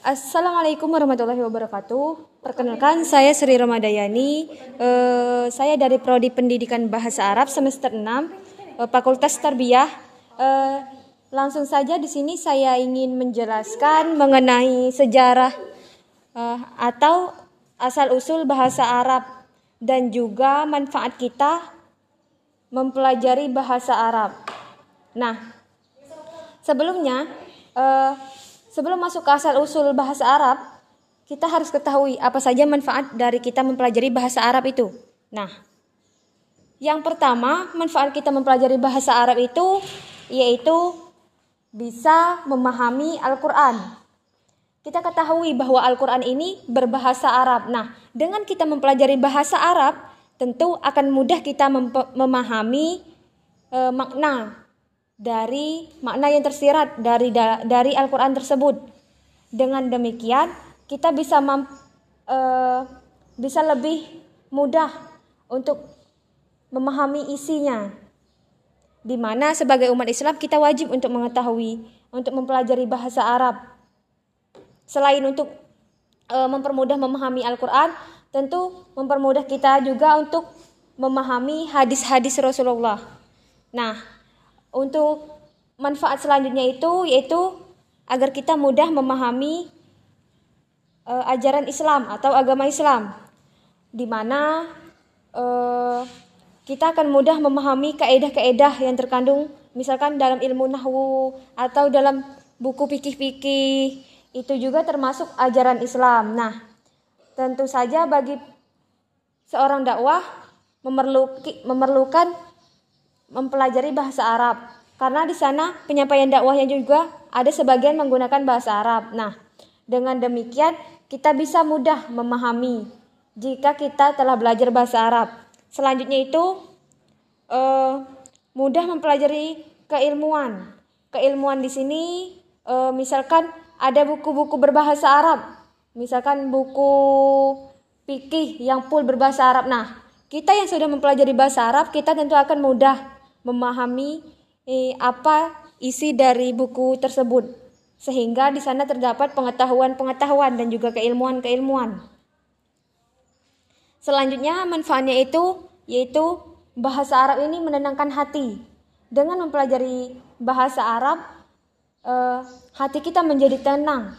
Assalamualaikum warahmatullahi wabarakatuh. Perkenalkan, saya Sri Ramadayani. Eh, saya dari Prodi Pendidikan Bahasa Arab semester 6, eh, Fakultas Tarbiyah. Eh, langsung saja di sini saya ingin menjelaskan mengenai sejarah atau asal-usul bahasa Arab dan juga manfaat kita mempelajari bahasa Arab. Nah, sebelumnya Sebelum masuk ke asal usul bahasa Arab, kita harus ketahui apa saja manfaat dari kita mempelajari bahasa Arab itu. Nah, yang pertama, manfaat kita mempelajari bahasa Arab itu yaitu bisa memahami Al-Qur'an. Kita ketahui bahwa Al-Qur'an ini berbahasa Arab. Nah, dengan kita mempelajari bahasa Arab, tentu akan mudah kita memahami e, makna dari makna yang tersirat dari dari Al-Qur'an tersebut. Dengan demikian, kita bisa mamp, e, bisa lebih mudah untuk memahami isinya. Di mana sebagai umat Islam kita wajib untuk mengetahui, untuk mempelajari bahasa Arab. Selain untuk e, mempermudah memahami Al-Qur'an, tentu mempermudah kita juga untuk memahami hadis-hadis Rasulullah. Nah, untuk manfaat selanjutnya itu yaitu agar kita mudah memahami uh, ajaran Islam atau agama Islam di mana uh, kita akan mudah memahami kaedah-kaedah yang terkandung misalkan dalam ilmu nahwu atau dalam buku fikih-fikih itu juga termasuk ajaran Islam. Nah, tentu saja bagi seorang dakwah memerlukan mempelajari bahasa Arab karena di sana penyampaian dakwahnya juga ada sebagian menggunakan bahasa Arab. Nah, dengan demikian kita bisa mudah memahami jika kita telah belajar bahasa Arab. Selanjutnya itu uh, mudah mempelajari keilmuan. Keilmuan di sini uh, misalkan ada buku-buku berbahasa Arab, misalkan buku fikih yang full berbahasa Arab. Nah, kita yang sudah mempelajari bahasa Arab, kita tentu akan mudah memahami eh, apa isi dari buku tersebut sehingga di sana terdapat pengetahuan-pengetahuan dan juga keilmuan-keilmuan. Selanjutnya manfaatnya itu yaitu bahasa Arab ini menenangkan hati. Dengan mempelajari bahasa Arab, eh, hati kita menjadi tenang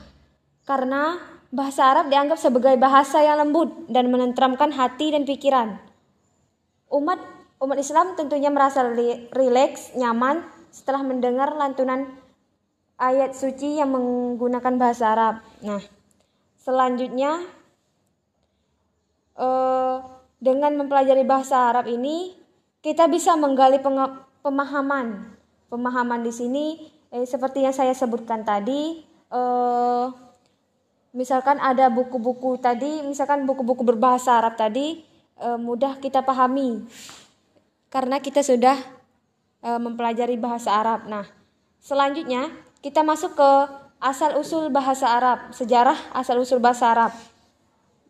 karena bahasa Arab dianggap sebagai bahasa yang lembut dan menenteramkan hati dan pikiran. Umat Umat Islam tentunya merasa rileks, nyaman setelah mendengar lantunan ayat suci yang menggunakan bahasa Arab. Nah, selanjutnya eh, dengan mempelajari bahasa Arab ini kita bisa menggali pemahaman. Pemahaman di sini eh, seperti yang saya sebutkan tadi, eh, misalkan ada buku-buku tadi, misalkan buku-buku berbahasa Arab tadi eh, mudah kita pahami karena kita sudah e, mempelajari bahasa Arab. Nah, selanjutnya kita masuk ke asal-usul bahasa Arab, sejarah asal-usul bahasa Arab.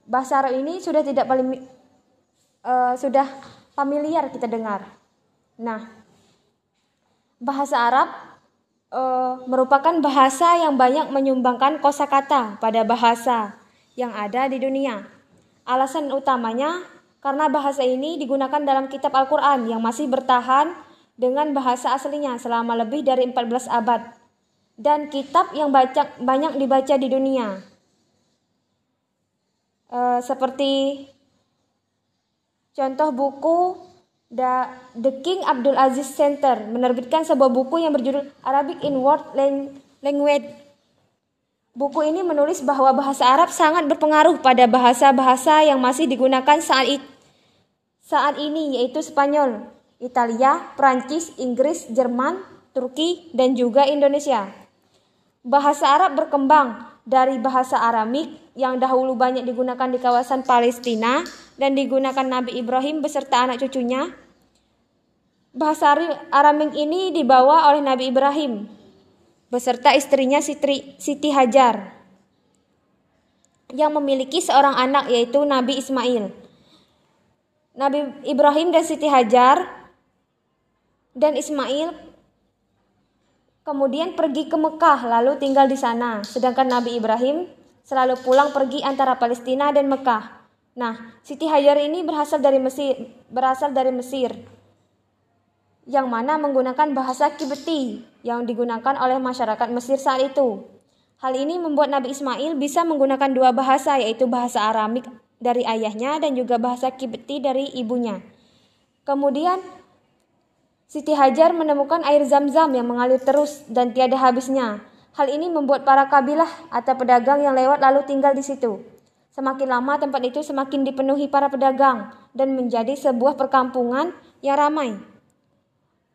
Bahasa Arab ini sudah tidak paling e, sudah familiar kita dengar. Nah, bahasa Arab e, merupakan bahasa yang banyak menyumbangkan kosakata pada bahasa yang ada di dunia. Alasan utamanya karena bahasa ini digunakan dalam kitab Al-Quran yang masih bertahan dengan bahasa aslinya selama lebih dari 14 abad. Dan kitab yang baca, banyak dibaca di dunia. E, seperti contoh buku The King Abdul Aziz Center menerbitkan sebuah buku yang berjudul Arabic in World Language Buku ini menulis bahwa bahasa Arab sangat berpengaruh pada bahasa-bahasa yang masih digunakan saat, saat ini yaitu Spanyol, Italia, Prancis, Inggris, Jerman, Turki, dan juga Indonesia. Bahasa Arab berkembang dari bahasa Aramik yang dahulu banyak digunakan di kawasan Palestina dan digunakan Nabi Ibrahim beserta anak cucunya. Bahasa Aramik ini dibawa oleh Nabi Ibrahim beserta istrinya Siti, Siti Hajar yang memiliki seorang anak yaitu Nabi Ismail. Nabi Ibrahim dan Siti Hajar dan Ismail kemudian pergi ke Mekah lalu tinggal di sana. Sedangkan Nabi Ibrahim selalu pulang pergi antara Palestina dan Mekah. Nah, Siti Hajar ini berasal dari Mesir, berasal dari Mesir yang mana menggunakan bahasa Kibeti yang digunakan oleh masyarakat Mesir saat itu. Hal ini membuat Nabi Ismail bisa menggunakan dua bahasa yaitu bahasa Aramik dari ayahnya dan juga bahasa Kibeti dari ibunya. Kemudian Siti Hajar menemukan air zam-zam yang mengalir terus dan tiada habisnya. Hal ini membuat para kabilah atau pedagang yang lewat lalu tinggal di situ. Semakin lama tempat itu semakin dipenuhi para pedagang dan menjadi sebuah perkampungan yang ramai.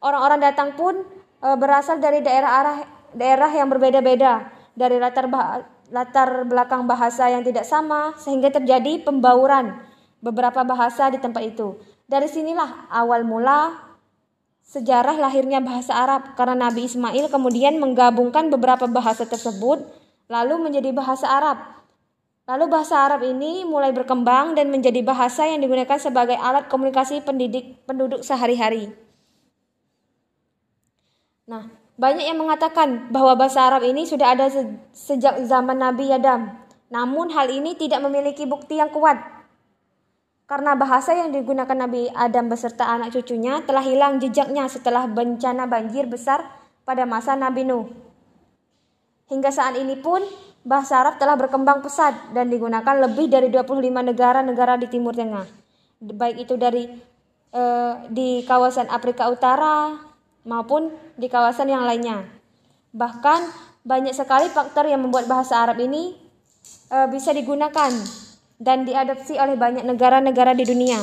Orang-orang datang pun e, berasal dari daerah arah daerah yang berbeda-beda, dari latar latar belakang bahasa yang tidak sama sehingga terjadi pembauran beberapa bahasa di tempat itu. Dari sinilah awal mula sejarah lahirnya bahasa Arab karena Nabi Ismail kemudian menggabungkan beberapa bahasa tersebut lalu menjadi bahasa Arab. Lalu bahasa Arab ini mulai berkembang dan menjadi bahasa yang digunakan sebagai alat komunikasi pendidik penduduk sehari-hari. Nah, banyak yang mengatakan bahwa bahasa Arab ini sudah ada sejak zaman Nabi Adam. Namun hal ini tidak memiliki bukti yang kuat. Karena bahasa yang digunakan Nabi Adam beserta anak cucunya telah hilang jejaknya setelah bencana banjir besar pada masa Nabi Nuh. Hingga saat ini pun bahasa Arab telah berkembang pesat dan digunakan lebih dari 25 negara-negara di Timur Tengah. Baik itu dari eh, di kawasan Afrika Utara, maupun di kawasan yang lainnya. Bahkan banyak sekali faktor yang membuat bahasa Arab ini e, bisa digunakan dan diadopsi oleh banyak negara-negara di dunia.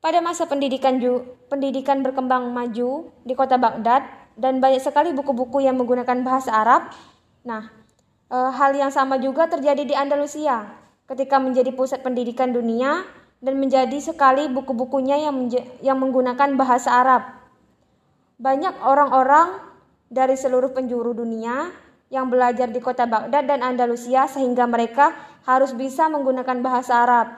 Pada masa pendidikan ju, pendidikan berkembang maju di kota Baghdad dan banyak sekali buku-buku yang menggunakan bahasa Arab. Nah, e, hal yang sama juga terjadi di Andalusia ketika menjadi pusat pendidikan dunia dan menjadi sekali buku-bukunya yang, yang menggunakan bahasa Arab. Banyak orang-orang dari seluruh penjuru dunia yang belajar di kota Baghdad dan Andalusia sehingga mereka harus bisa menggunakan bahasa Arab.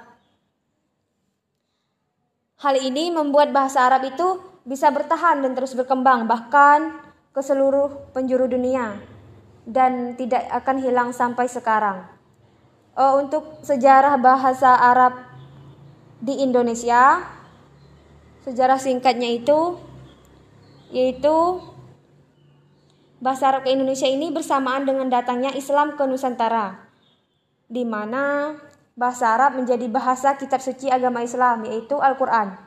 Hal ini membuat bahasa Arab itu bisa bertahan dan terus berkembang bahkan ke seluruh penjuru dunia dan tidak akan hilang sampai sekarang. Uh, untuk sejarah bahasa Arab di Indonesia, sejarah singkatnya itu yaitu bahasa Arab ke Indonesia ini bersamaan dengan datangnya Islam ke Nusantara, di mana bahasa Arab menjadi bahasa kitab suci agama Islam, yaitu Al-Quran.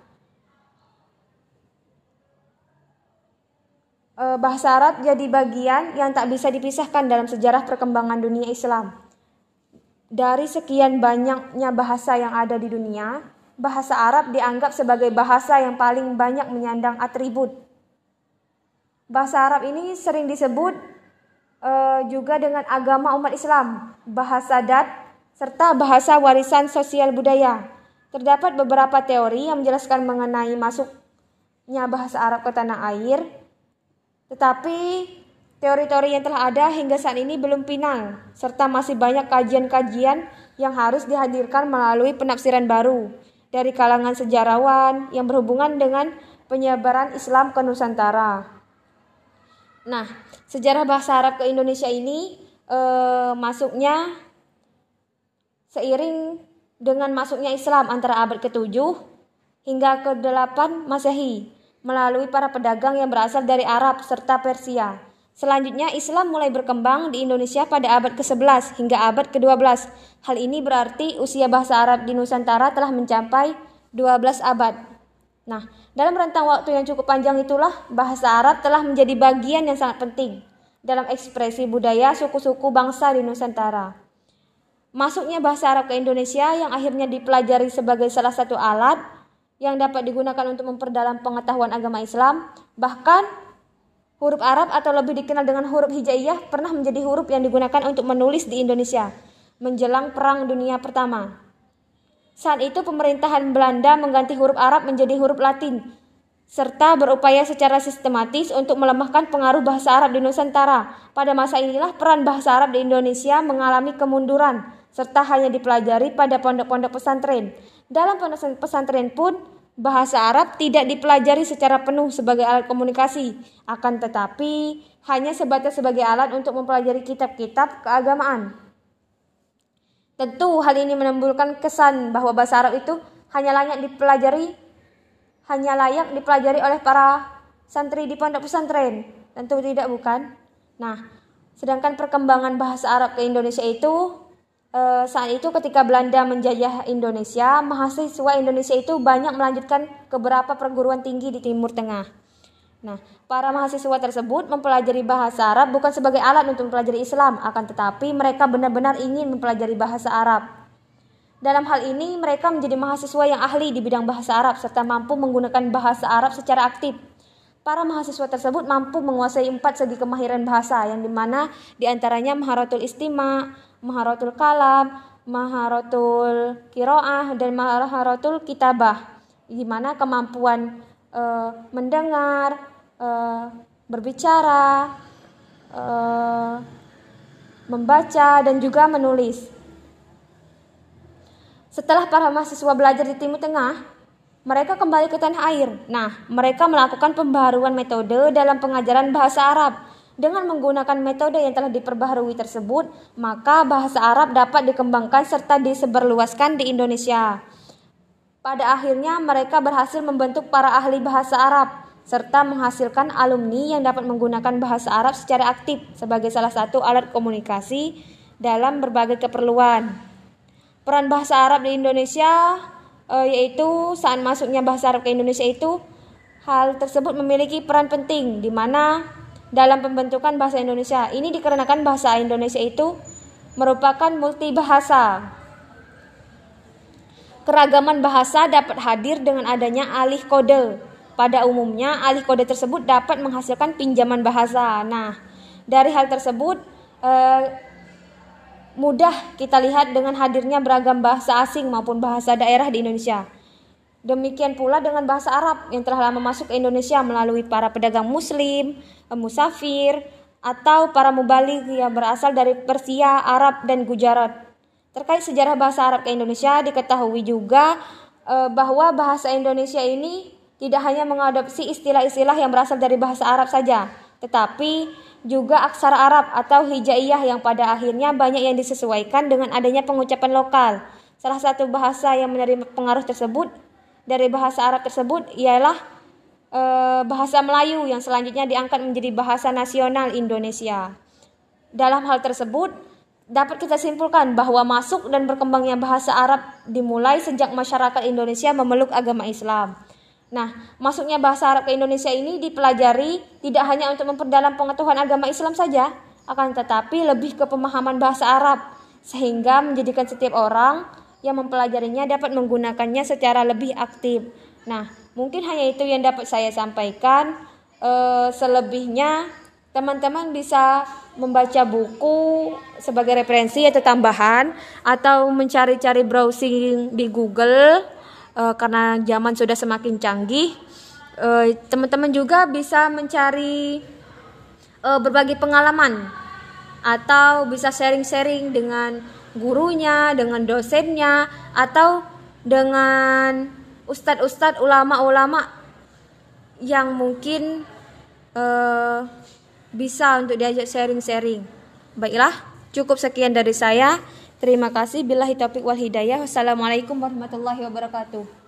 E, bahasa Arab jadi bagian yang tak bisa dipisahkan dalam sejarah perkembangan dunia Islam. Dari sekian banyaknya bahasa yang ada di dunia, bahasa Arab dianggap sebagai bahasa yang paling banyak menyandang atribut Bahasa Arab ini sering disebut uh, juga dengan agama umat Islam, bahasa dat, serta bahasa warisan sosial budaya. Terdapat beberapa teori yang menjelaskan mengenai masuknya bahasa Arab ke tanah air, tetapi teori-teori yang telah ada hingga saat ini belum final, serta masih banyak kajian-kajian yang harus dihadirkan melalui penafsiran baru dari kalangan sejarawan yang berhubungan dengan penyebaran Islam ke Nusantara. Nah, sejarah bahasa Arab ke Indonesia ini e, masuknya seiring dengan masuknya Islam antara abad ke-7 hingga ke-8 Masehi melalui para pedagang yang berasal dari Arab serta Persia. Selanjutnya Islam mulai berkembang di Indonesia pada abad ke-11 hingga abad ke-12. Hal ini berarti usia bahasa Arab di Nusantara telah mencapai 12 abad. Nah, dalam rentang waktu yang cukup panjang itulah bahasa Arab telah menjadi bagian yang sangat penting dalam ekspresi budaya suku-suku bangsa di Nusantara. Masuknya bahasa Arab ke Indonesia yang akhirnya dipelajari sebagai salah satu alat yang dapat digunakan untuk memperdalam pengetahuan agama Islam, bahkan huruf Arab atau lebih dikenal dengan huruf hijaiyah pernah menjadi huruf yang digunakan untuk menulis di Indonesia menjelang Perang Dunia Pertama. Saat itu pemerintahan Belanda mengganti huruf Arab menjadi huruf Latin serta berupaya secara sistematis untuk melemahkan pengaruh bahasa Arab di Nusantara. Pada masa inilah peran bahasa Arab di Indonesia mengalami kemunduran serta hanya dipelajari pada pondok-pondok pesantren. Dalam pondok pesantren pun bahasa Arab tidak dipelajari secara penuh sebagai alat komunikasi, akan tetapi hanya sebatas sebagai alat untuk mempelajari kitab-kitab keagamaan. Tentu hal ini menimbulkan kesan bahwa bahasa Arab itu hanya layak dipelajari hanya layak dipelajari oleh para santri di pondok pesantren. Tentu tidak bukan. Nah, sedangkan perkembangan bahasa Arab ke Indonesia itu eh, saat itu ketika Belanda menjajah Indonesia, mahasiswa Indonesia itu banyak melanjutkan ke beberapa perguruan tinggi di Timur Tengah. Nah, para mahasiswa tersebut mempelajari bahasa Arab bukan sebagai alat untuk mempelajari Islam, akan tetapi mereka benar-benar ingin mempelajari bahasa Arab. Dalam hal ini, mereka menjadi mahasiswa yang ahli di bidang bahasa Arab serta mampu menggunakan bahasa Arab secara aktif. Para mahasiswa tersebut mampu menguasai empat segi kemahiran bahasa, yang di mana di antaranya maharatul istima, maharatul kalam, maharatul kiroah, dan maharatul kitabah, di mana kemampuan e, mendengar, uh, berbicara, uh, membaca, dan juga menulis. Setelah para mahasiswa belajar di Timur Tengah, mereka kembali ke tanah air. Nah, mereka melakukan pembaharuan metode dalam pengajaran bahasa Arab. Dengan menggunakan metode yang telah diperbaharui tersebut, maka bahasa Arab dapat dikembangkan serta disebarluaskan di Indonesia. Pada akhirnya, mereka berhasil membentuk para ahli bahasa Arab serta menghasilkan alumni yang dapat menggunakan bahasa Arab secara aktif sebagai salah satu alat komunikasi dalam berbagai keperluan. Peran bahasa Arab di Indonesia e, yaitu saat masuknya bahasa Arab ke Indonesia itu hal tersebut memiliki peran penting di mana dalam pembentukan bahasa Indonesia. Ini dikarenakan bahasa Indonesia itu merupakan multibahasa. Keragaman bahasa dapat hadir dengan adanya alih kode pada umumnya, alih kode tersebut dapat menghasilkan pinjaman bahasa. Nah, dari hal tersebut eh, mudah kita lihat dengan hadirnya beragam bahasa asing maupun bahasa daerah di Indonesia. Demikian pula dengan bahasa Arab yang telah lama masuk ke Indonesia melalui para pedagang muslim, musafir, atau para mubalik yang berasal dari Persia, Arab, dan Gujarat. Terkait sejarah bahasa Arab ke Indonesia, diketahui juga eh, bahwa bahasa Indonesia ini tidak hanya mengadopsi istilah-istilah yang berasal dari bahasa Arab saja, tetapi juga aksara Arab atau hijaiyah yang pada akhirnya banyak yang disesuaikan dengan adanya pengucapan lokal. Salah satu bahasa yang menerima pengaruh tersebut dari bahasa Arab tersebut ialah e, bahasa Melayu yang selanjutnya diangkat menjadi bahasa nasional Indonesia. Dalam hal tersebut, dapat kita simpulkan bahwa masuk dan berkembangnya bahasa Arab dimulai sejak masyarakat Indonesia memeluk agama Islam. Nah, masuknya bahasa Arab ke Indonesia ini dipelajari tidak hanya untuk memperdalam pengetahuan agama Islam saja, akan tetapi lebih ke pemahaman bahasa Arab, sehingga menjadikan setiap orang yang mempelajarinya dapat menggunakannya secara lebih aktif. Nah, mungkin hanya itu yang dapat saya sampaikan. E, selebihnya, teman-teman bisa membaca buku sebagai referensi atau tambahan, atau mencari-cari browsing di Google uh, karena zaman sudah semakin canggih eh, teman-teman juga bisa mencari uh, berbagi pengalaman atau bisa sharing-sharing dengan gurunya, dengan dosennya atau dengan ustadz-ustadz ulama-ulama yang mungkin uh, bisa untuk diajak sharing-sharing. Baiklah, cukup sekian dari saya. Terima kasih. Bila taufiq wal hidayah. Wassalamualaikum warahmatullahi wabarakatuh.